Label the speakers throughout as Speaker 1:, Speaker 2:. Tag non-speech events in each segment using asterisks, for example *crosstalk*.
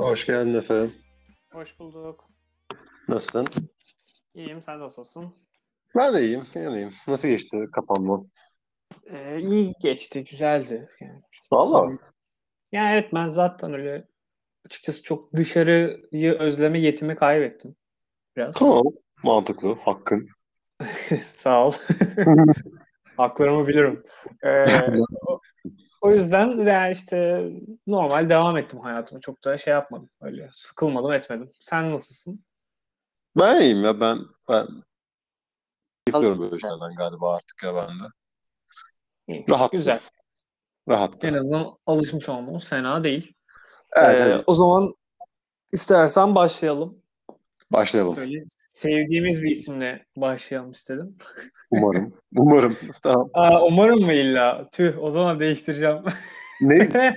Speaker 1: Hoş geldin efendim.
Speaker 2: Hoş bulduk.
Speaker 1: Nasılsın?
Speaker 2: İyiyim, sen nasılsın?
Speaker 1: Ben de iyiyim, iyiyim. Nasıl geçti kapanma?
Speaker 2: Ee, iyi geçti, güzeldi. Yani,
Speaker 1: Valla.
Speaker 2: yani evet ben zaten öyle açıkçası çok dışarıyı özleme yetimi kaybettim. Biraz.
Speaker 1: Tamam. Mantıklı. Hakkın. *laughs*
Speaker 2: Sağ ol. *laughs* Haklarımı bilirim. Ee, *laughs* o, yüzden yani işte normal devam ettim hayatıma. Çok da şey yapmadım. Öyle sıkılmadım etmedim. Sen nasılsın?
Speaker 1: Ben iyiyim ya. Ben ben yapıyorum böyle şeylerden galiba artık ya ben de.
Speaker 2: İyi,
Speaker 1: Rahat.
Speaker 2: Güzel.
Speaker 1: Rahat.
Speaker 2: En azından alışmış olmamız fena değil.
Speaker 1: Evet,
Speaker 2: Ee,
Speaker 1: evet.
Speaker 2: o zaman istersen başlayalım.
Speaker 1: Başlayalım.
Speaker 2: Şöyle sevdiğimiz bir isimle başlayalım istedim.
Speaker 1: Umarım. Umarım. Tamam. *laughs*
Speaker 2: Aa, umarım mı illa? Tüh o zaman değiştireceğim.
Speaker 1: Ne? *laughs*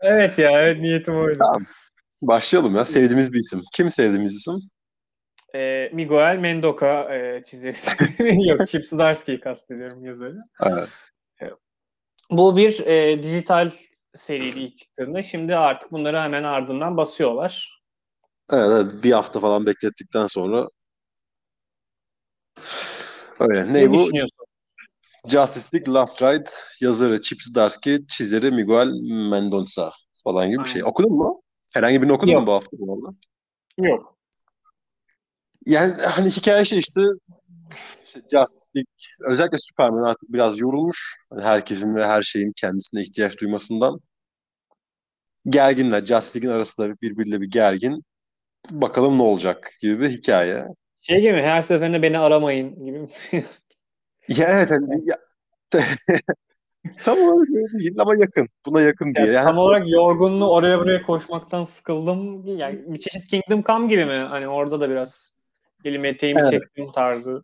Speaker 2: evet ya evet niyetim oydu.
Speaker 1: Tamam. Başlayalım ya. Sevdiğimiz bir isim. Kim sevdiğimiz isim?
Speaker 2: Ee, Miguel Mendoca e, çizeri. *laughs* Yok Chip Zdarsky'yi kastediyorum yazarı.
Speaker 1: Evet.
Speaker 2: Bu bir e, dijital seriydi ilk çıktığında. Şimdi artık bunları hemen ardından basıyorlar.
Speaker 1: Evet, evet. Bir hafta falan beklettikten sonra öyle. Ne,
Speaker 2: Ne
Speaker 1: bu?
Speaker 2: düşünüyorsun?
Speaker 1: Justice League Last Ride yazarı Chip Zdarsky, çizeri Miguel Mendonça falan gibi bir şey. Okudun mu? Herhangi birini okudun
Speaker 2: Yok.
Speaker 1: mu bu hafta bu arada?
Speaker 2: Yok.
Speaker 1: Yani hani hikaye şey işte, işte Justice League özellikle Superman artık biraz yorulmuş. Hani herkesin ve her şeyin kendisine ihtiyaç duymasından. Gerginler. Justice League'in arasında birbiriyle bir gergin. Bakalım ne olacak gibi bir hikaye.
Speaker 2: Şey gibi? Her seferinde beni aramayın gibi.
Speaker 1: Ya evet hani ya, *laughs* tam olarak öyle değil ama yakın. Buna yakın diye.
Speaker 2: Yani
Speaker 1: Yani
Speaker 2: tam olarak yorgunluğu oraya buraya koşmaktan sıkıldım. Yani bir çeşit Kingdom Come gibi mi? Hani orada da biraz elim eteğimi
Speaker 1: Evet.
Speaker 2: çektim tarzı.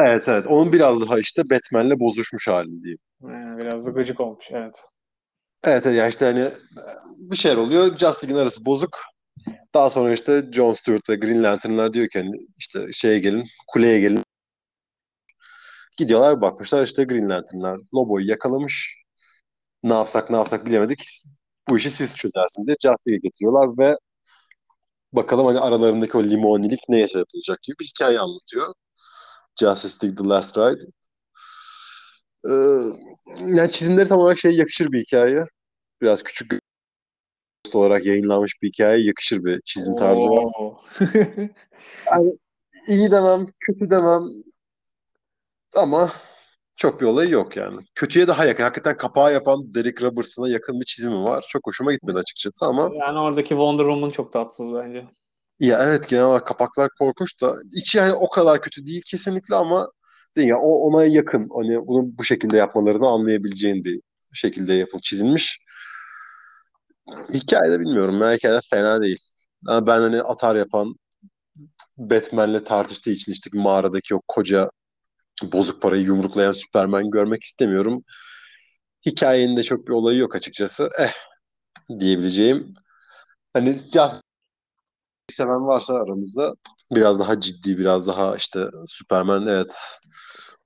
Speaker 1: Evet evet. Onun biraz daha işte Batman'le bozuşmuş hali diyeyim.
Speaker 2: Ee, biraz da gıcık olmuş evet.
Speaker 1: Evet evet. Ya işte hani bir şeyler oluyor. Justice League'in arası bozuk. Daha sonra işte Jon Stewart ve Green Lantern'lar diyor ki hani işte şeye gelin, kuleye gelin. Gidiyorlar bakmışlar işte Green Lantern'lar Lobo'yu yakalamış. Ne yapsak ne yapsak bilemedik. Bu işi siz çözersiniz diye Justice League'e getiriyorlar ve bakalım hani aralarındaki o limonilik neye sebep olacak gibi bir hikaye anlatıyor. Justice League The Last Ride. Ee, yani çizimleri tam olarak şey yakışır bir hikaye. Biraz küçük olarak yayınlanmış bir hikaye yakışır bir çizim tarzı var. *laughs* Yani iyi demem, kötü demem ama çok bir olayı yok yani. Kötüye daha yakın. Hakikaten kapağı yapan Derek Robertson'a yakın bir çizimi var. Çok hoşuma gitmedi açıkçası ama
Speaker 2: yani oradaki Wonder Woman çok tatsız bence.
Speaker 1: ya evet genel olarak kapaklar korkunç da içi yani o kadar kötü değil kesinlikle ama değil ya o ona yakın. Hani bunu bu şekilde yapmalarını anlayabileceğin bir şekilde yapılıp çizilmiş. Hikayede bilmiyorum. Ya hikayede fena değil. Ama ben hani atar yapan Batman'le tartıştığı için işte mağaradaki o koca bozuk parayı yumruklayan Superman görmek istemiyorum. Hikayenin de çok bir olayı yok açıkçası. Eh diyebileceğim. Hani Justice seven varsa aramızda biraz daha ciddi, biraz daha işte Superman evet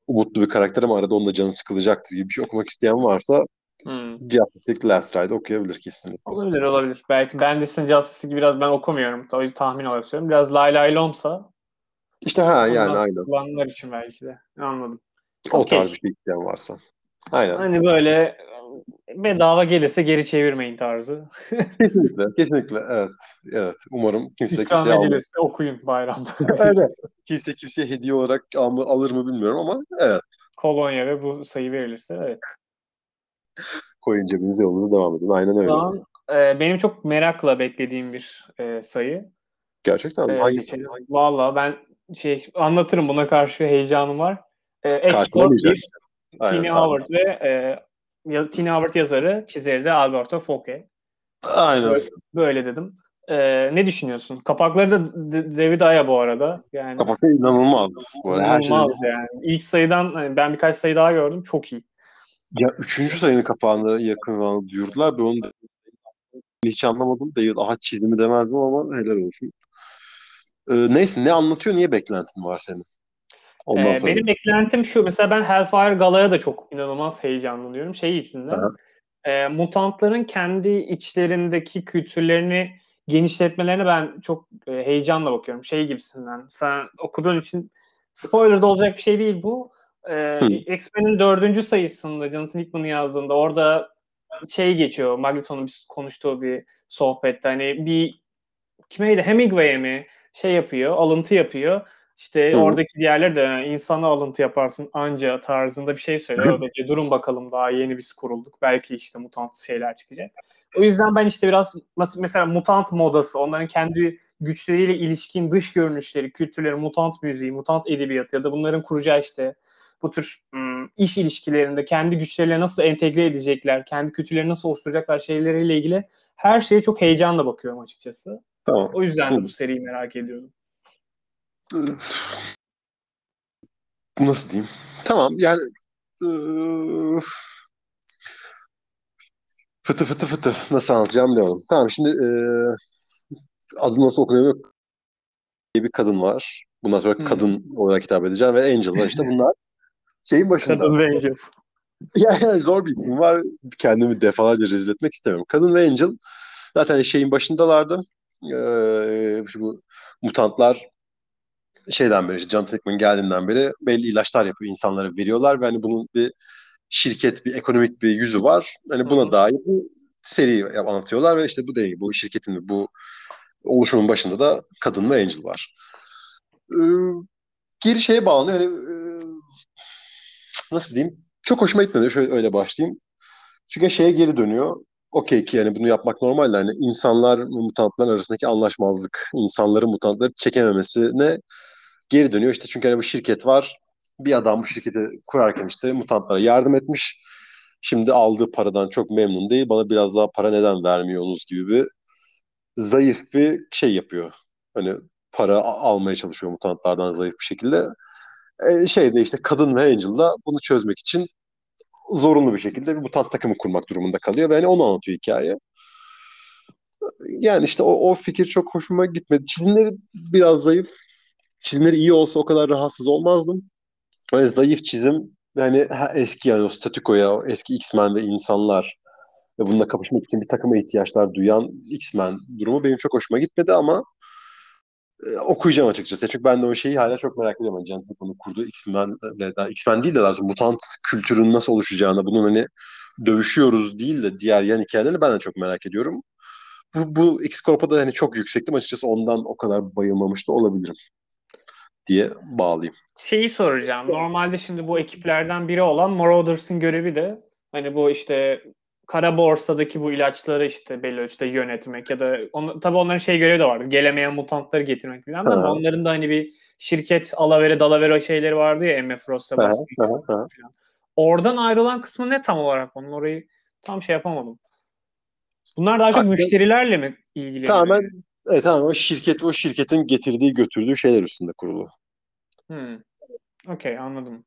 Speaker 1: umutlu bir karakter ama arada onun da canı sıkılacaktır gibi bir şey okumak isteyen varsa
Speaker 2: Hmm.
Speaker 1: Justice League Last Ride okuyabilir kesinlikle.
Speaker 2: Olabilir olabilir. Belki Bendis'in Justice'i biraz ben okumuyorum. O tahmin olarak söylüyorum. Biraz Lay Lay Lom'sa
Speaker 1: İşte ha yani aynen.
Speaker 2: sıkılanlar için belki de. Anladım.
Speaker 1: O
Speaker 2: Okey.
Speaker 1: tarz bir şey isteyen varsa. Aynen.
Speaker 2: Hani böyle bedava gelirse geri çevirmeyin tarzı.
Speaker 1: Kesinlikle. Kesinlikle. Evet. Evet. Umarım kimse
Speaker 2: İkram
Speaker 1: kimseye
Speaker 2: edilirse okuyun bayramda. *laughs*
Speaker 1: Evet. Kimse kimseye hediye olarak al- alır mı bilmiyorum ama evet.
Speaker 2: Kolonya ve bu sayı verilirse evet.
Speaker 1: Koyun cebinize yolunuza devam edin. Aynen öyle.
Speaker 2: Şu an e, benim çok merakla beklediğim bir e, sayı.
Speaker 1: Gerçekten mi?
Speaker 2: E,
Speaker 1: Hangisi?
Speaker 2: geçelim. Valla ben şey anlatırım buna karşı heyecanım var. E,
Speaker 1: Karşılamayacak.
Speaker 2: 1
Speaker 1: Aynen,
Speaker 2: Tini. Howard ve e, Tini Howard yazarı, çizeri de Alberto Fouquet.
Speaker 1: Aynen.
Speaker 2: Böyle, böyle dedim. E, ne düşünüyorsun? Kapakları da David Aya bu arada. Yani
Speaker 1: Kapakta inanılmaz. Böyle her şey.
Speaker 2: inanılmaz yani. İlk sayıdan hani ben birkaç sayı daha gördüm. Çok iyi.
Speaker 1: Ya üçüncü sayının kapağını yakın zamanda duyurdular. Ben onu da hiç anlamadım. David aha çizimi demezdim ama helal olsun. Ee, neyse ne anlatıyor? Niye beklentin var senin? Ondan
Speaker 2: Ee,
Speaker 1: sonra.
Speaker 2: benim beklentim şu. Mesela ben Hellfire Gala'ya da çok inanılmaz heyecanlanıyorum. Şey.
Speaker 1: Aha.
Speaker 2: e, mutantların kendi içlerindeki kültürlerini genişletmelerine ben çok e, heyecanla bakıyorum. Şey gibisinden. Sen okuduğun için spoiler da olacak bir şey değil bu. E, X-Men'in dördüncü sayısında Jonathan Hickman'ın yazdığında orada şey geçiyor. Magneto'nun konuştuğu bir sohbette. Hani bir kimeydi? Hemingway'e mi? Şey yapıyor, alıntı yapıyor. İşte Hı. oradaki diğerler de insana alıntı yaparsın anca tarzında bir şey söylüyor. Orada diyor, durun bakalım daha yeni biz kurulduk. Belki işte mutant şeyler çıkacak. O yüzden ben işte biraz mesela mutant modası, onların kendi güçleriyle ilişkin dış görünüşleri, kültürleri, mutant müziği, mutant edebiyatı ya da bunların kuracağı işte bu tür iş ilişkilerinde kendi güçleriyle nasıl entegre edecekler, kendi kültürleri nasıl oluşturacaklar şeyleriyle ilgili her şeye çok heyecanla bakıyorum açıkçası. Tamam. O yüzden de bu seriyi merak ediyorum.
Speaker 1: Nasıl diyeyim? Tamam yani fıtı fıtı fıtı nasıl anlatacağım bilmiyorum. Tamam şimdi e, adı nasıl okunuyor bir kadın var. Bundan sonra hmm. kadın olarak hitap edeceğim ve Angel var işte *laughs* bunlar şeyin başında.
Speaker 2: Kadın ve Angel. *laughs*
Speaker 1: yani zor bir isim var. Kendimi defalarca rezil etmek istemiyorum. Kadın ve Angel zaten şeyin başındalardı. Ee, bu mutantlar şeyden beri, işte John Hickman geldiğinden beri belli ilaçlar yapıyor, insanlara veriyorlar ve hani bunun bir şirket, bir ekonomik bir yüzü var. Hani buna dair bir seri anlatıyorlar ve işte bu değil, bu şirketin bu oluşumun başında da kadın ve Angel var. Ee, geri şeye bağlanıyor. Hani, e, nasıl diyeyim? Çok hoşuma gitmedi. Şöyle öyle başlayayım. Çünkü şeye geri dönüyor. Okey ki yani bunu yapmak normal. Yani insanlar mutantlar arasındaki anlaşmazlık, insanların mutantları çekememesine geri dönüyor. İşte çünkü hani bu şirket var. Bir adam bu şirketi kurarken işte mutantlara yardım etmiş. Şimdi aldığı paradan çok memnun değil. Bana biraz daha para neden vermiyorsunuz gibi bir zayıf bir şey yapıyor. Hani para almaya çalışıyor mutantlardan zayıf bir şekilde. E, şeyde işte kadın ve Angel da bunu çözmek için zorunlu bir şekilde bir mutant takımı kurmak durumunda kalıyor ve hani onu anlatıyor hikaye. Yani işte o, o fikir çok hoşuma gitmedi. Çizimleri biraz zayıf çizimleri iyi olsa o kadar rahatsız olmazdım. Böyle zayıf çizim yani eski yani o statükoya, o eski X-Men ve insanlar ve bununla kapışmak için bir takıma ihtiyaçlar duyan X-Men durumu benim çok hoşuma gitmedi ama e, okuyacağım açıkçası. Çünkü ben de o şeyi hala çok merak ediyorum. Yani James Gunn kurduğu X-Men ve X-Men değil de daha mutant kültürün nasıl oluşacağını, bunun hani dövüşüyoruz değil de diğer yan hikayelerini ben de çok merak ediyorum. Bu, bu X-Corp'a da hani çok yüksektim açıkçası ondan o kadar bayılmamış da olabilirim diye bağlayayım.
Speaker 2: Şeyi soracağım. Normalde şimdi bu ekiplerden biri olan Marauders'ın görevi de hani bu işte kara borsadaki bu ilaçları işte belli ölçüde yönetmek ya da on, tabii onların şey görevi de vardı. Gelemeyen mutantları getirmek falan ama onların da hani bir şirket alavere dalavere şeyleri vardı ya MF Ross Sebastian Oradan ayrılan kısmı ne tam olarak? Onun orayı tam şey yapamadım. Bunlar daha çok müşterilerle mi ilgili?
Speaker 1: Tamamen Evet tamam o şirket o şirketin getirdiği götürdüğü şeyler üstünde kurulu.
Speaker 2: Hmm. Okey anladım.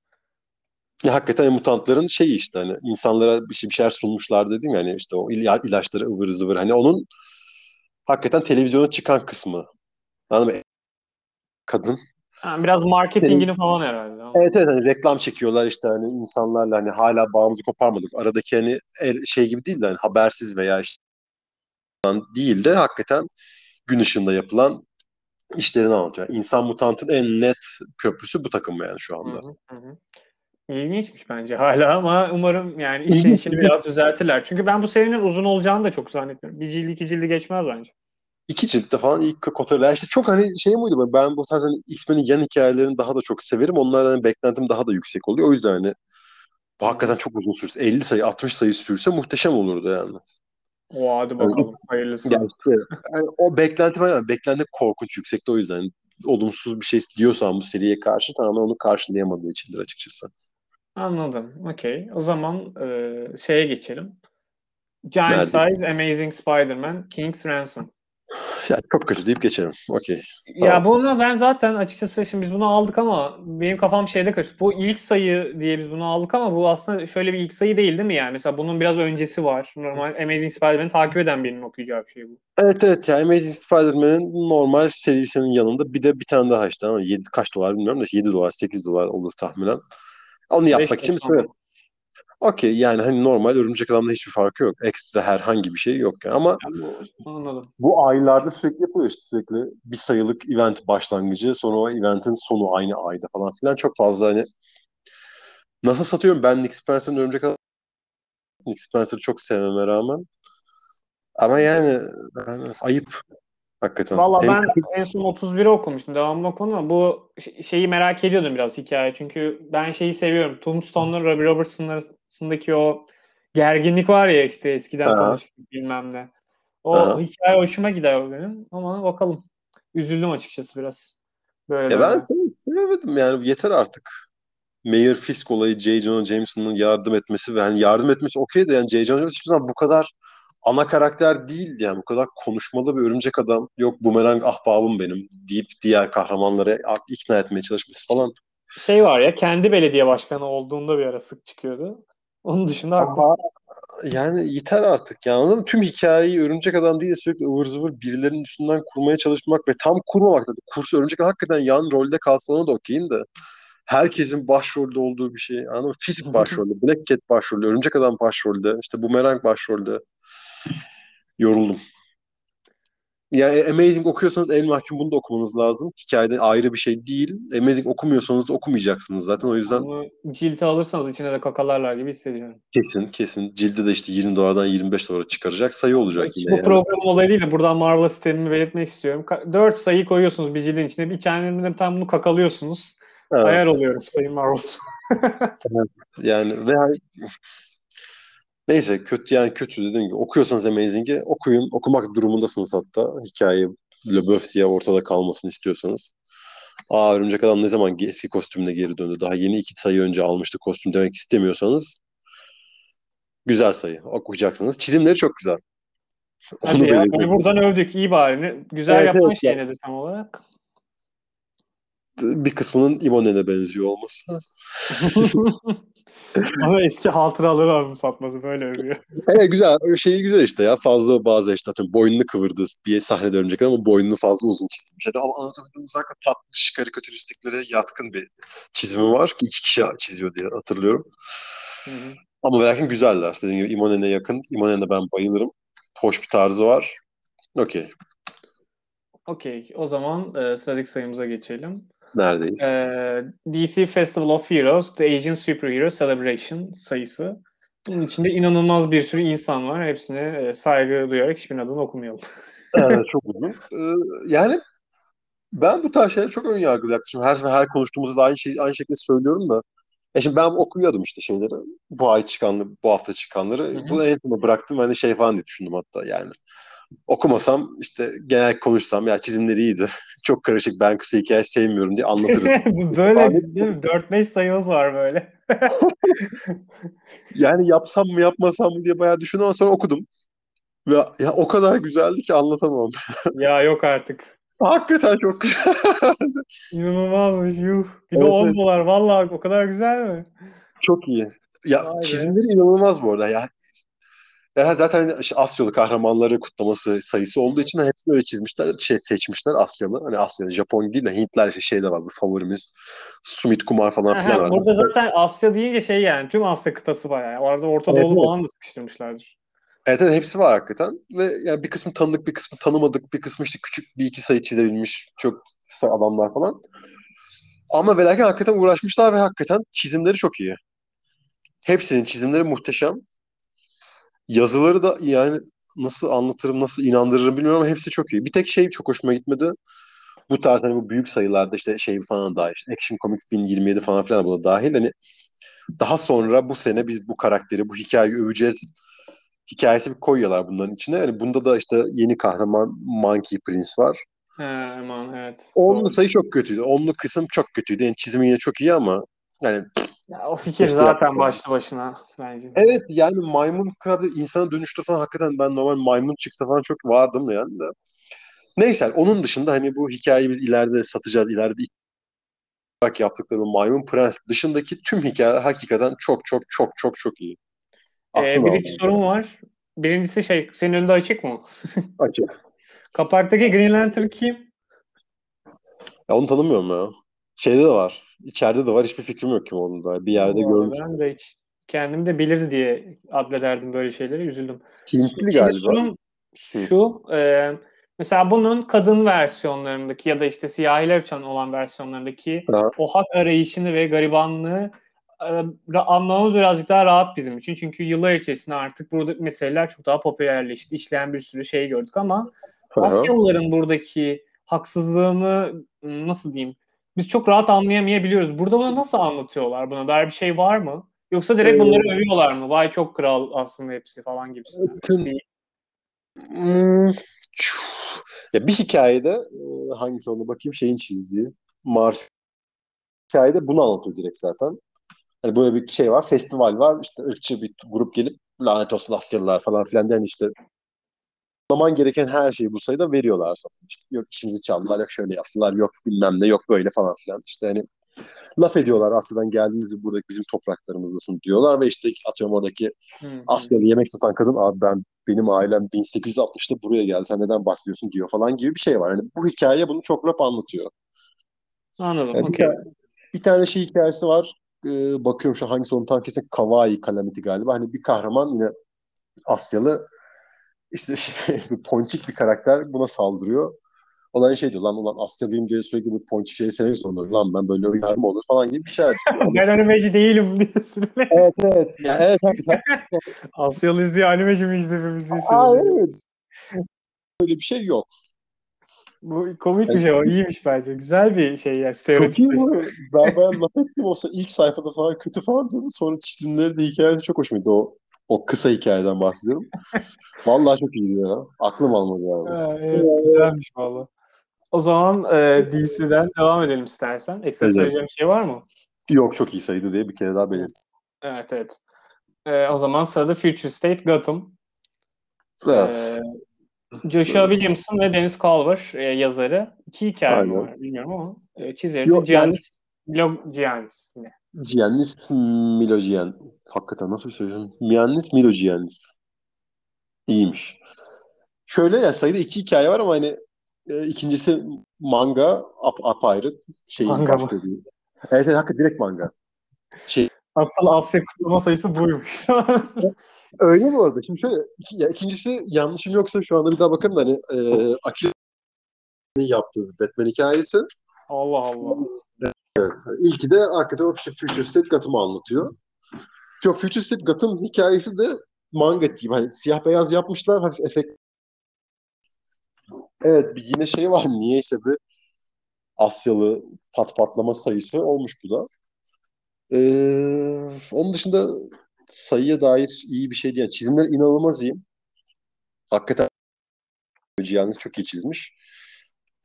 Speaker 1: Ya, hakikaten mutantların şeyi işte hani insanlara bir, şey, bir şeyler sunmuşlar dedim yani işte o il, ilaçları ıvır zıvır hani onun hakikaten televizyona çıkan kısmı. Mı? Kadın.
Speaker 2: Ha, biraz marketingini falan herhalde.
Speaker 1: Evet evet hani reklam çekiyorlar işte hani insanlarla hani hala bağımızı koparmadık. Aradaki hani şey gibi değil de hani habersiz veya işte değil de hakikaten gün ışığında yapılan işlerini anlatıyor. İnsan Mutant'ın en net köprüsü bu takım yani şu anda. Hı hı.
Speaker 2: İlginçmiş bence hala *laughs* ama umarım yani işin işini biraz düzeltirler. Çünkü ben bu serinin uzun olacağını da çok zannetmiyorum. Bir cildi iki cildi geçmez bence.
Speaker 1: İki ciltte falan ilk kotarlar. İşte çok hani şey muydu ben bu tarz hani X-Men'in yan hikayelerini daha da çok severim. Onlardan hani beklentim daha da yüksek oluyor. O yüzden hani bu hakikaten çok uzun sürse 50 sayı 60 sayı sürse muhteşem olurdu yani.
Speaker 2: O hadi bakalım yani, hayırlısı.
Speaker 1: Yani yani o beklenti var ya beklenti korkunç yüksekte o yüzden olumsuz bir şey diyorsan bu seriye karşı tamamen onu karşılayamadığı içindir açıkçası.
Speaker 2: Anladım. Okey. O zaman e, şeye geçelim. Giant Nerede? Size Amazing Spider-Man King's Ransom.
Speaker 1: Ya çok kötü deyip geçelim. Okey.
Speaker 2: Ya bunu ben zaten açıkçası şimdi biz bunu aldık ama benim kafam şeyde karıştı. Bu ilk sayı diye biz bunu aldık ama bu aslında şöyle bir ilk sayı değil değil mi yani? Mesela bunun biraz öncesi var. Normal Amazing Spider-Man'i takip eden birinin okuyacağı bir şey bu.
Speaker 1: Evet evet yani Amazing Spider-Man'in normal serisinin yanında bir de bir tane daha işte ama 7 kaç dolar bilmiyorum da 7 dolar 8 dolar olur tahminen. Onu yapmak için bir Okey yani hani normal örümcek adamda hiçbir farkı yok. Ekstra herhangi bir şey yok. Yani. Ama
Speaker 2: Yani bu, anladım.
Speaker 1: bu aylarda sürekli yapılıyor işte sürekli bir sayılık event başlangıcı sonra o eventin sonu aynı ayda falan filan çok fazla hani nasıl satıyorum ben Nick Spencer'ın örümcek adam Nick Spencer'ı çok sevmeme rağmen ama yani, yani ayıp hakikaten.
Speaker 2: Valla ben en son 31'i okumuştum. Devamlı okudum ama bu şeyi merak ediyordum biraz hikaye. Çünkü ben şeyi seviyorum. Tombstone'un Robbie Robertson'ın arasındaki o gerginlik var ya işte eskiden tanıştık bilmem ne. O
Speaker 1: Aha.
Speaker 2: hikaye hoşuma gider benim ama bakalım. Üzüldüm açıkçası biraz. Böyle
Speaker 1: Ya ben sevemedim yani yeter artık. Mayor Fisk olayı J. Jonah Jameson'ın yardım etmesi ve hani yardım etmesi okey de yani J. Jonah Jameson hiçbir zaman bu kadar ana karakter değildi yani bu kadar konuşmalı bir örümcek adam yok bumerang ahbabım benim deyip diğer kahramanları ikna etmeye çalışması falan.
Speaker 2: Şey var ya kendi belediye başkanı olduğunda bir ara sık çıkıyordu. Onun dışında haklısın.
Speaker 1: Yani yeter artık ya anladın mı? Tüm hikayeyi örümcek adam değil de sürekli ıvır zıvır birilerinin üstünden kurmaya çalışmak ve tam kurmamak da kursu örümcek adam hakikaten yan rolde kalsa ona da okeyim de herkesin başrolde olduğu bir şey anladın mı? Fisk *laughs* başrolde, Black Cat başrolde, örümcek adam başrolde, işte Boomerang başrolde. Yoruldum. Yani Amazing okuyorsanız El Mahkum bunu da okumanız lazım. Hikayede ayrı bir şey değil. Amazing okumuyorsanız da okumayacaksınız zaten. O yüzden
Speaker 2: Onu cilte alırsanız içine de kakalarlar gibi hissediyorum.
Speaker 1: kesin kesin cildi de işte 20 dolardan 25 dolara çıkaracak sayı olacak
Speaker 2: Hiç
Speaker 1: yine.
Speaker 2: bu
Speaker 1: yani.
Speaker 2: program olayı değil de buradan Marvel sistemimi belirtmek istiyorum. 4 sayı koyuyorsunuz bir cildin içine. Bir tane tam bunu kakalıyorsunuz.
Speaker 1: Evet.
Speaker 2: Ayar oluyorum Sayın Marvel. *laughs*
Speaker 1: Yani ve neyse kötü yani kötü dediğim gibi okuyorsanız Amazing'i okuyun. Okumak durumundasınız hatta. Hikaye LaBeouf diye ortada kalmasını istiyorsanız. Aa Örümcek Adam ne zaman eski kostümüne geri döndü? Daha yeni iki sayı önce almıştı kostüm demek istemiyorsanız güzel sayı. Okuyacaksınız. Çizimleri çok güzel.
Speaker 2: Hadi
Speaker 1: Onu
Speaker 2: ya.
Speaker 1: belirteyim.
Speaker 2: Böyle buradan övdük. iyi bari. Güzel
Speaker 1: Evet,
Speaker 2: yapan
Speaker 1: evet, ya.
Speaker 2: nedir tam olarak?
Speaker 1: Bir kısmının İmone'ne benziyor olması. *laughs* *laughs*
Speaker 2: Bana eski hatıraları anımsatması böyle övüyor. *laughs*
Speaker 1: Evet güzel. Şeyi güzel işte ya. Fazla bazı işte atıyorum boynunu kıvırdı bir sahnede örümcek ama boynunu fazla uzun çizmiş. Yani ama anlatabildiğim uzakta tatlış karikatüristiklere yatkın bir çizimi var ki iki kişi çiziyor diye hatırlıyorum.
Speaker 2: Hı hı.
Speaker 1: Ama lakin güzeller. Dediğim gibi Imone'ne yakın. Imone'ne ben bayılırım. Hoş bir tarzı var. Okey.
Speaker 2: Okey. O zaman e, sıradaki sayımıza geçelim.
Speaker 1: Neredeyiz?
Speaker 2: E, DC Festival of Heroes The Asian Superhero Celebration sayısı. Bunun içinde inanılmaz bir sürü insan var. Hepsine e, saygı duyarak hiçbirinin adını okumayalım.
Speaker 1: Evet, *laughs* çok uzun. Ee, yani ben bu tarz şeylere çok ön yargılı yaklaşıyorum. Her her konuştuğumuzda aynı şey aynı şekilde söylüyorum da. E şimdi ben okuyordum işte şeyleri. Bu ay çıkanları, bu hafta çıkanları.
Speaker 2: Hı hı.
Speaker 1: Bu en sona bıraktım. Hani şey falan diye düşündüm hatta yani. Okumasam işte genel konuşsam ya çizimleri iyiydi. *laughs* Çok karışık ben kısa hikaye sevmiyorum diye anlatırım. *laughs*
Speaker 2: böyle değil mi? 4-5 sayımız var böyle. *laughs*
Speaker 1: yani yapsam mı yapmasam mı diye bayağı düşündüm ama sonra okudum. Ve ya o kadar güzeldi ki anlatamam.
Speaker 2: ya yok artık.
Speaker 1: Hakikaten çok güzel.
Speaker 2: İnanılmazmış yuh. Bir de
Speaker 1: Evet,
Speaker 2: 10
Speaker 1: evet.
Speaker 2: dolar. Vallahi o kadar güzel mi?
Speaker 1: çok iyi. Ya
Speaker 2: Vay be.
Speaker 1: çizimleri inanılmaz bu arada. Ya Ya zaten işte Asyalı kahramanları kutlaması sayısı olduğu için hepsini öyle çizmişler, şey seçmişler Asyalı. Hani Asyalı, Japon değil de Hintler işte şeyde var, bu favorimiz. Sumit Kumar falan filan var.
Speaker 2: burada zaten Asya deyince şey yani tüm Asya kıtası var yani. Orada Orta Doğu'nu
Speaker 1: evet.
Speaker 2: falan da sıkıştırmışlardır.
Speaker 1: Evet, evet hepsi var hakikaten. Ve yani bir kısmı tanıdık, bir kısmı tanımadık, bir kısmı işte küçük bir iki sayı çizebilmiş çok adamlar falan. Ama ve lakin hakikaten uğraşmışlar ve hakikaten çizimleri çok iyi. Hepsinin çizimleri muhteşem. Yazıları da yani nasıl anlatırım, nasıl inandırırım bilmiyorum ama hepsi çok iyi. Bir tek şey çok hoşuma gitmedi. Bu tarz hani bu büyük sayılarda işte şey falan dahil. işte Action Comics 1027 falan filan buna dahil. Hani daha sonra bu sene biz bu karakteri, bu hikayeyi öveceğiz. Hikayesi bir koyuyorlar bunların içine. Yani bunda da işte yeni kahraman Monkey Prince var.
Speaker 2: He, aman evet.
Speaker 1: Onlu sayı çok kötüydü. Onlu kısım çok kötüydü. Yani çizimi yine çok iyi ama yani
Speaker 2: Ya, o fikir
Speaker 1: Keşke
Speaker 2: zaten başlı başına bence.
Speaker 1: Evet yani maymun kralı insana dönüştü falan hakikaten ben normal maymun çıksa falan çok vardım yani de. Neyse onun dışında hani bu hikayeyi biz ileride satacağız. ileride ilk yaptıkları bu maymun prens dışındaki tüm hikayeler hakikaten çok çok çok çok çok iyi.
Speaker 2: Ee, bir iki sorun var. Birincisi şey, senin önünde açık mı? *laughs*
Speaker 1: Açık.
Speaker 2: Kapaktaki Green Lantern kim?
Speaker 1: Ya onu tanımıyorum ya. Şeyde de var. İçeride de var. Hiçbir fikrim yok kim olduğunu da. Bir yerde görmüştüm.
Speaker 2: Ben de hiç kendim de bilir diye adlederdim böyle şeyleri. Üzüldüm.
Speaker 1: Hintli galiba.
Speaker 2: Şu e, mesela bunun kadın versiyonlarındaki ya da işte siyahiler için olan versiyonlarındaki ha. o hak arayışını ve garibanlığı e, anlamamız birazcık daha rahat bizim için. Çünkü yıllar içerisinde artık burada meseleler çok daha popülerleşti. İşleyen bir sürü şey gördük ama Asyalıların buradaki haksızlığını nasıl diyeyim biz çok rahat anlayamayabiliyoruz. Burada bunu nasıl anlatıyorlar? Buna dair bir şey var mı? Yoksa direkt bunları ee, övüyorlar mı? Vay çok kral aslında hepsi falan gibisinden. Şey...
Speaker 1: Hmm, ya bir hikayede e, hangisi onu bakayım şeyin çizdiği Mars hikayede bunu anlatıyor direkt zaten. Hani böyle bir şey var, festival var. İşte ırkçı bir grup gelip lanet olsun Asyalılar falan filan den işte zaman gereken her şeyi bu sayıda veriyorlar sana. İşte yok işimizi çaldılar, yok şöyle yaptılar, yok bilmem ne, yok böyle falan filan. İşte hani laf ediyorlar Asya'dan geldiğinizde buradaki bizim topraklarımızdasın diyorlar ve işte atıyorum oradaki hmm. Asyalı yemek satan kadın abi ben benim ailem 1860'ta buraya geldi sen neden bahsediyorsun diyor falan gibi bir şey var. Yani bu hikaye bunu çok rap anlatıyor.
Speaker 2: Anladım. Yani okay.
Speaker 1: bir, bir tane şey hikayesi var. Ee, bakıyorum şu hangisi onu tam kesin Kawaii Calamity galiba. Hani bir kahraman yine Asyalı işte şey, *laughs* ponçik bir karakter buna saldırıyor. Olan şey diyor lan ulan Asyalıyım diye sürekli bir ponçik şeyi severiz onları. Lan ben böyle oynar mı olur falan gibi bir şey. *laughs*
Speaker 2: ben animeci değilim diyorsun. *laughs*
Speaker 1: evet evet. Ya, evet, evet.
Speaker 2: Asyalıyız diye animeci mi izlememiz diye
Speaker 1: Aa, evet. Böyle bir şey yok.
Speaker 2: Bu komik bir şey o. iyiymiş bence. Güzel bir şey ya. Stereotip. Çok iyi
Speaker 1: bu. Ben bayağı laf ettim olsa ilk sayfada falan kötü falan diyordu. Sonra çizimleri de hikayesi çok hoşuma gitti. O o kısa hikayeden bahsediyorum. Vallahi çok iyi ya. Aklım almadı yani.
Speaker 2: Ha, evet, güzelmiş valla. O zaman e, DC'den devam edelim istersen. Ekstra evet. söyleyeceğim şey var mı?
Speaker 1: Yok çok iyi sayıdı diye bir kere daha belirttim.
Speaker 2: Evet evet. E, o zaman sırada Future State Gotham. Evet. E, Joshua Williamson ve Dennis Culver e, yazarı. İki hikaye Aynen. var bilmiyorum ama e, çizeri de Giannis Log Giannis.
Speaker 1: Giannis Milogian. Hakikaten nasıl bir söyleyeceğim? Giannis Milogiannis. İyiymiş. Şöyle ya sayıda iki hikaye var ama hani e, ikincisi manga ap, apayrı. Şey manga değil. Evet, evet hakikaten direkt manga.
Speaker 2: Şey, Asıl Asya kutlama sayısı buymuş. *laughs*
Speaker 1: Öyle mi orada? Şimdi şöyle iki, ya, ikincisi yanlışım yoksa şu anda bir daha bakın da hani e, Akila'nın yaptığı Batman hikayesi.
Speaker 2: Allah Allah.
Speaker 1: İlki de hakikaten o Future State Gotham'ı anlatıyor. Yok Future State Gotham hikayesi de manga gibi. Hani siyah beyaz yapmışlar hafif efekt. Evet bir yine şey var niye işte bir Asyalı pat patlama sayısı olmuş bu da. Ee, onun dışında sayıya dair iyi bir şey. Yani çizimler inanılmaz iyi. Hakikaten Cihan'ı çok iyi çizmiş.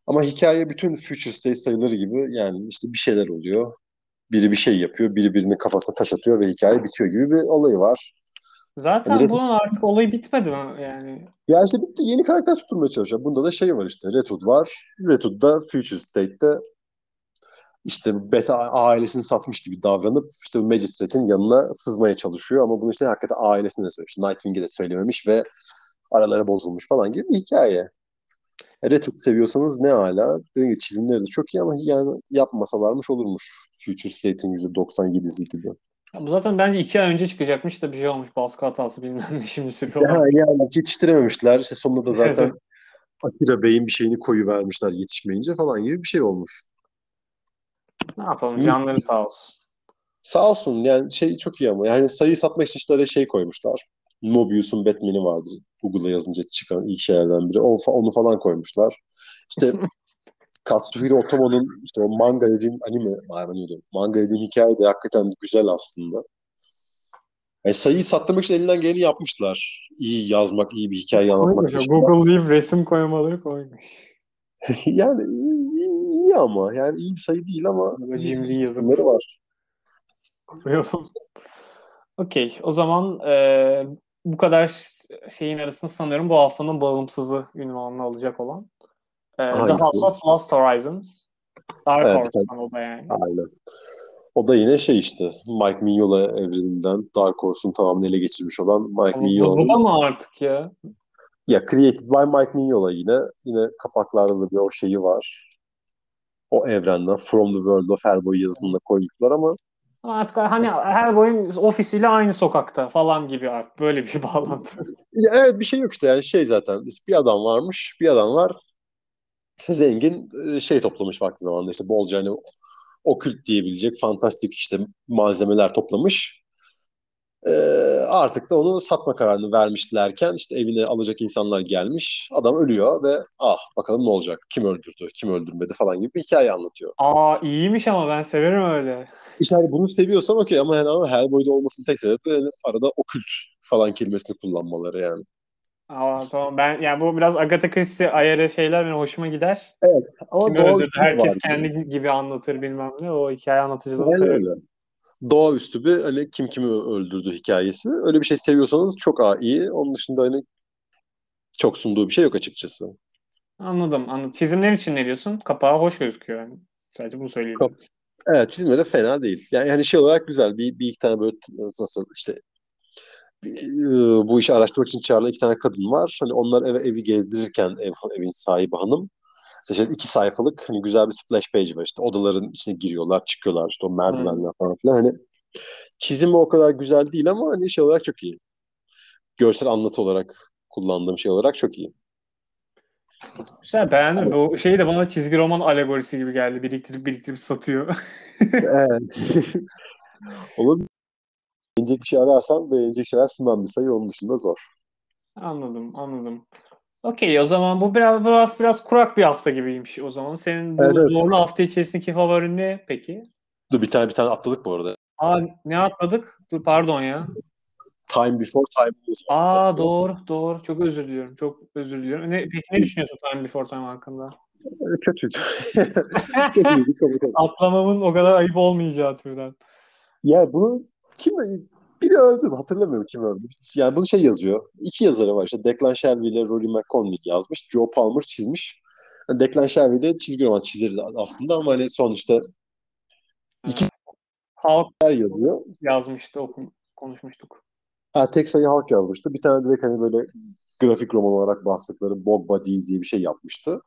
Speaker 1: Ama hikaye bütün Future State sayıları gibi yani işte bir şeyler oluyor. Biri bir şey yapıyor, biri birinin kafasına taş atıyor ve hikaye bitiyor gibi bir olayı var.
Speaker 2: Zaten yani bunun artık olayı bitmedi mi yani?
Speaker 1: Ya işte bitti. Yeni karakter tutturmaya çalışıyor. Bunda da şey var işte. Red Hood var. Red Hood da Future State'te işte beta ailesini satmış gibi davranıp işte Magistrate'in yanına sızmaya çalışıyor ama bunu işte hakikaten ailesine söylemiş. Nightwing'e de söylememiş ve araları bozulmuş falan gibi bir hikaye. Retro seviyorsanız ne hala. Dediğim gibi çizimleri de çok iyi ama yani yapmasalarmış olurmuş. Future State'in %97'si gibi.
Speaker 2: Ya bu zaten bence iki ay önce çıkacakmış da bir şey olmuş. Baskı hatası bilmem ne şimdi *laughs* sürüyorlar.
Speaker 1: Ya, yani yetiştirememişler. İşte sonunda da zaten Akira Bey'in bir şeyini koyu vermişler yetişmeyince falan gibi bir şey olmuş.
Speaker 2: Ne yapalım canları sağ olsun.
Speaker 1: Sağ olsun yani şey çok iyi ama yani sayı satmak için işte şey koymuşlar. Mobius'un Batman'i vardır. Google'a yazınca çıkan ilk şeylerden biri. O, onu falan koymuşlar. İşte *laughs* Katsuhiro Otomo'nun işte o manga dediğim anime, anime diyorum. Manga dediğim hikaye de hakikaten güzel aslında. Yani sayıyı sattırmak için elinden geleni yapmışlar. İyi yazmak, iyi bir hikaye anlatmak
Speaker 2: için. Google deyip resim koymaları koymuş. *laughs*
Speaker 1: yani iyi, iyi ama. Yani iyi bir sayı değil ama
Speaker 2: cimri yazımları var. Okey. O zaman e, bu kadar şeyin arasında sanıyorum bu haftanın bağımsızı ünvanını alacak olan e, The House of Lost Horizons. Dark evet, Horse'dan o da yani.
Speaker 1: Aynen. O da yine şey işte Mike Mignola evreninden Dark Horse'un tamamını ele geçirmiş olan Mike Mignola.
Speaker 2: Bu da mı artık ya?
Speaker 1: Ya Created by Mike Mignola yine. Yine kapaklarda da bir o şeyi var. O evrenden From the World of Hellboy yazısında koymuşlar ama
Speaker 2: Ama artık hani her boyun ofisiyle aynı sokakta falan gibi artık böyle bir *laughs* bağlantı.
Speaker 1: Evet bir şey yok işte yani şey zaten bir adam varmış bir adam var zengin e, şey toplamış vakti zamanında işte bolca hani okült diyebilecek fantastik işte malzemeler toplamış. Ee, artık da onu satma kararını vermişlerken işte evine alacak insanlar gelmiş. Adam ölüyor ve ah bakalım ne olacak? Kim öldürdü, kim öldürmedi falan gibi bir hikaye anlatıyor.
Speaker 2: Aa iyiymiş ama ben severim öyle.
Speaker 1: İşte hani bunu seviyorsan okey ama yani ama Hellboy'da olmasının tek sebebi yani arada okült falan kelimesini kullanmaları yani.
Speaker 2: Aa, tamam ben yani bu biraz Agatha Christie ayarı şeyler benim hoşuma gider.
Speaker 1: Evet ama
Speaker 2: Kim öldürdü herkes kendi yani. gibi anlatır bilmem ne o hikaye anlatıcılığını severim.
Speaker 1: Doğaüstü bir hani kim kimi öldürdü hikayesi. Öyle bir şey seviyorsanız çok iyi. Onun dışında hani çok sunduğu bir şey yok açıkçası.
Speaker 2: Anladım. anladım. Çizimler için ne diyorsun? Kapağı hoş gözüküyor yani. Sadece bunu söyleyeyim. Kap
Speaker 1: evet çizimleri fena değil. Yani hani şey olarak güzel. Bir, bir iki tane böyle nasıl işte bu işi araştırmak için çağrılan iki tane kadın var. Hani onlar eve evi gezdirirken ev, evin sahibi hanım işte iki sayfalık hani güzel bir splash page var işte odaların içine giriyorlar çıkıyorlar işte o merdivenler hmm. falan filan hani çizimi o kadar güzel değil ama hani şey olarak çok iyi. Görsel anlatı olarak kullandığım şey olarak çok iyi.
Speaker 2: Güzel beğendim. Bu şey de bana çizgi roman alegorisi gibi geldi. Biriktirip biriktirip satıyor.
Speaker 1: evet. *laughs* Olur. Beğenecek bir şey ararsan beğenecek şeyler sunan bir sayı onun dışında zor.
Speaker 2: Anladım, anladım. Okey o zaman bu biraz hafta biraz kurak bir hafta gibiymiş o zaman. Senin bu evet, zorlu hafta içerisindeki favorin ne peki?
Speaker 1: Dur bir tane bir tane atladık bu arada.
Speaker 2: Aa ne atladık? Dur pardon ya.
Speaker 1: Time Before Time.
Speaker 2: Aa doğru doğru. Çok özür diliyorum. Çok özür diliyorum. Ne, peki ne düşünüyorsun Time Before Time hakkında?
Speaker 1: Kötü. *laughs* *laughs*
Speaker 2: Kötü. Atlamamın o kadar ayıp olmayacağı türden.
Speaker 1: Ya bunu kim biri öldü mü? Hatırlamıyorum kim öldü. Yani bunu şey yazıyor. İki yazarı var işte. Declan Shelby ile Rory McConnell yazmış. Joe Palmer çizmiş. Yani Declan Shelby de çizgi roman çizeri aslında ama hani sonuçta iki
Speaker 2: Halk
Speaker 1: yazıyor.
Speaker 2: yazmıştı, okum, konuşmuştuk.
Speaker 1: Ha, tek sayı Halk yazmıştı. Bir tane direkt hani böyle grafik roman olarak bastıkları Bog Buddies diye bir şey yapmıştı.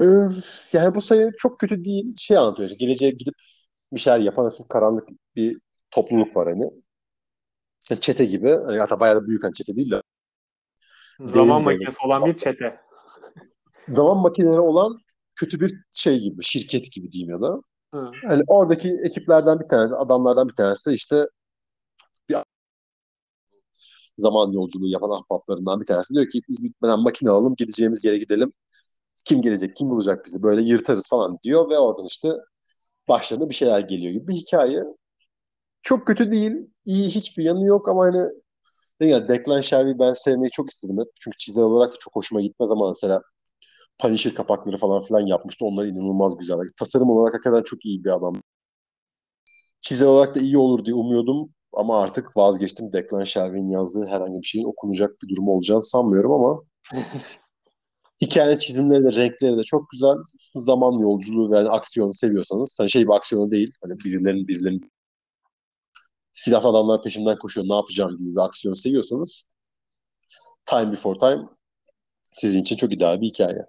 Speaker 1: Ee, yani bu sayı çok kötü değil. Şey anlatıyor. İşte, geleceğe gidip bir şeyler yapan hafif karanlık bir topluluk var hani. Çete gibi. Yani hatta bayağı da büyük hani çete değil de.
Speaker 2: Zaman makinesi olan bir çete.
Speaker 1: Zaman makineleri olan kötü bir şey gibi, şirket gibi diyeyim ya da. Hı. Yani oradaki ekiplerden bir tanesi, adamlardan bir tanesi işte bir zaman yolculuğu yapan ahbaplarından bir tanesi diyor ki biz bitmeden makine alalım, gideceğimiz yere gidelim. Kim gelecek, kim bulacak bizi böyle yırtarız falan diyor ve oradan işte başlarına bir şeyler geliyor gibi bir hikaye. Çok kötü değil. iyi hiçbir yanı yok ama hani ya Declan Shelby'i ben sevmeyi çok istedim hep. Çünkü çizer olarak da çok hoşuma gitmez ama mesela Punisher kapakları falan filan yapmıştı. Onlar inanılmaz güzel. Tasarım olarak hakikaten çok iyi bir adam. Çizer olarak da iyi olur diye umuyordum ama artık vazgeçtim. Declan Shelby'nin yazdığı herhangi bir şeyin okunacak bir durum olacağını sanmıyorum ama *laughs* hikaye çizimleri de renkleri de çok güzel. Zaman yolculuğu ve yani aksiyonu seviyorsanız hani şey bir aksiyonu değil. Hani birilerinin birilerinin silahlı adamlar peşimden koşuyor ne yapacağım gibi bir aksiyon seviyorsanız Time Before Time sizin için çok ideal bir hikaye.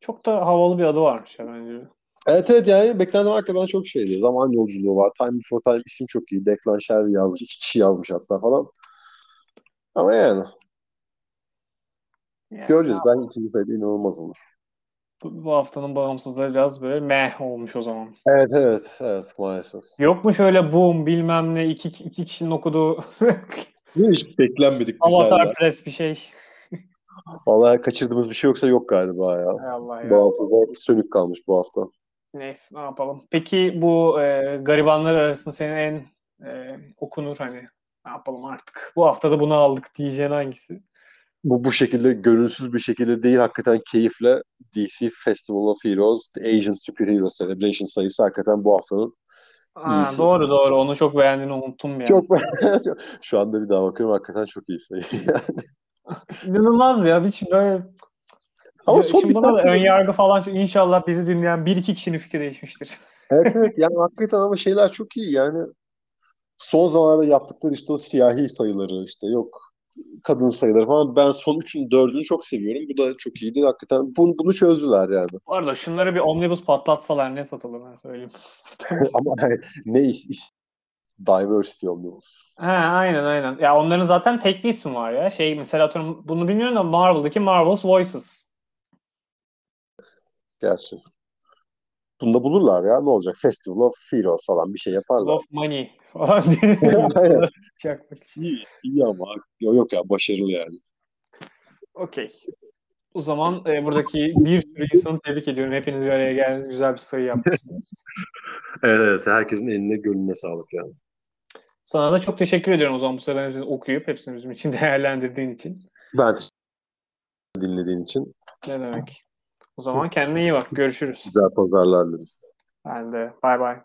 Speaker 2: Çok da havalı bir adı varmış ya bence.
Speaker 1: Evet evet yani beklentim hakikaten çok şeydi. Zaman yolculuğu var. Time Before Time isim çok iyi. Declan Shelby yazmış. İki kişi yazmış hatta falan. Ama yani. yani Göreceğiz. Ben ikinci sayıda inanılmaz olur.
Speaker 2: Bu, bu haftanın bağımsızlığı biraz böyle meh olmuş o zaman.
Speaker 1: Evet evet evet maalesef.
Speaker 2: Yok mu şöyle boom bilmem ne iki, iki kişinin okuduğu
Speaker 1: hiç beklenmedik *laughs*
Speaker 2: Avatar Press bir şey.
Speaker 1: Vallahi kaçırdığımız bir şey yoksa yok galiba ya. Hay Allah ya. Bağımsızlığa sönük kalmış bu hafta.
Speaker 2: Neyse ne yapalım. Peki bu e, garibanlar arasında senin en e, okunur hani ne yapalım artık. Bu hafta da bunu aldık diyeceğin hangisi?
Speaker 1: Bu bu şekilde gönülsüz bir şekilde değil hakikaten keyifle DC Festival of Heroes The Asian Superhero Celebration sayısı hakikaten bu haftanın
Speaker 2: Aa, iyisi. Doğru doğru onu çok beğendiğini unuttum yani.
Speaker 1: Çok *laughs* Şu anda bir daha bakıyorum hakikaten çok iyi sayı. *laughs*
Speaker 2: İnanılmaz ya hiç böyle ama son Şimdi buna da ön yargı falan inşallah bizi dinleyen bir iki kişinin fikri değişmiştir. *laughs*
Speaker 1: evet evet yani hakikaten ama şeyler çok iyi yani son zamanlarda yaptıkları işte o siyahi sayıları işte yok kadın sayıları falan. Ben son üçün dördünü çok seviyorum. Bu da çok iyiydi. Hakikaten bunu, bunu çözdüler yani.
Speaker 2: Bu arada şunları bir omnibus patlatsalar ne satılır ben söyleyeyim. *laughs*
Speaker 1: Ama ne iş, iş diversity omnibus.
Speaker 2: Ha, aynen aynen. Ya onların zaten tek bir ismi var ya. Şey mesela atıyorum bunu bilmiyorum da Marvel'daki Marvel's Voices.
Speaker 1: Gerçi. Bunda bulurlar ya. Ne olacak? Festival of Heroes falan bir şey yaparlar.
Speaker 2: of Money falan diye. *laughs* Çakmak için.
Speaker 1: iyi, iyi ama yok, yok ya başarılı yani.
Speaker 2: Okey. O zaman e, buradaki bir sürü insanı tebrik ediyorum. Hepiniz bir araya geldiniz. Güzel bir sayı yapmışsınız. *laughs*
Speaker 1: Evet, evet herkesin eline gönlüne sağlık yani.
Speaker 2: Sana da çok teşekkür ediyorum o zaman bu sefer okuyup hepsini bizim için *laughs* değerlendirdiğin için.
Speaker 1: Ben dinlediğin için.
Speaker 2: Ne demek. O zaman kendine iyi bak. Görüşürüz.
Speaker 1: Güzel pazarlar dilerim.
Speaker 2: Ben de. Bay bay.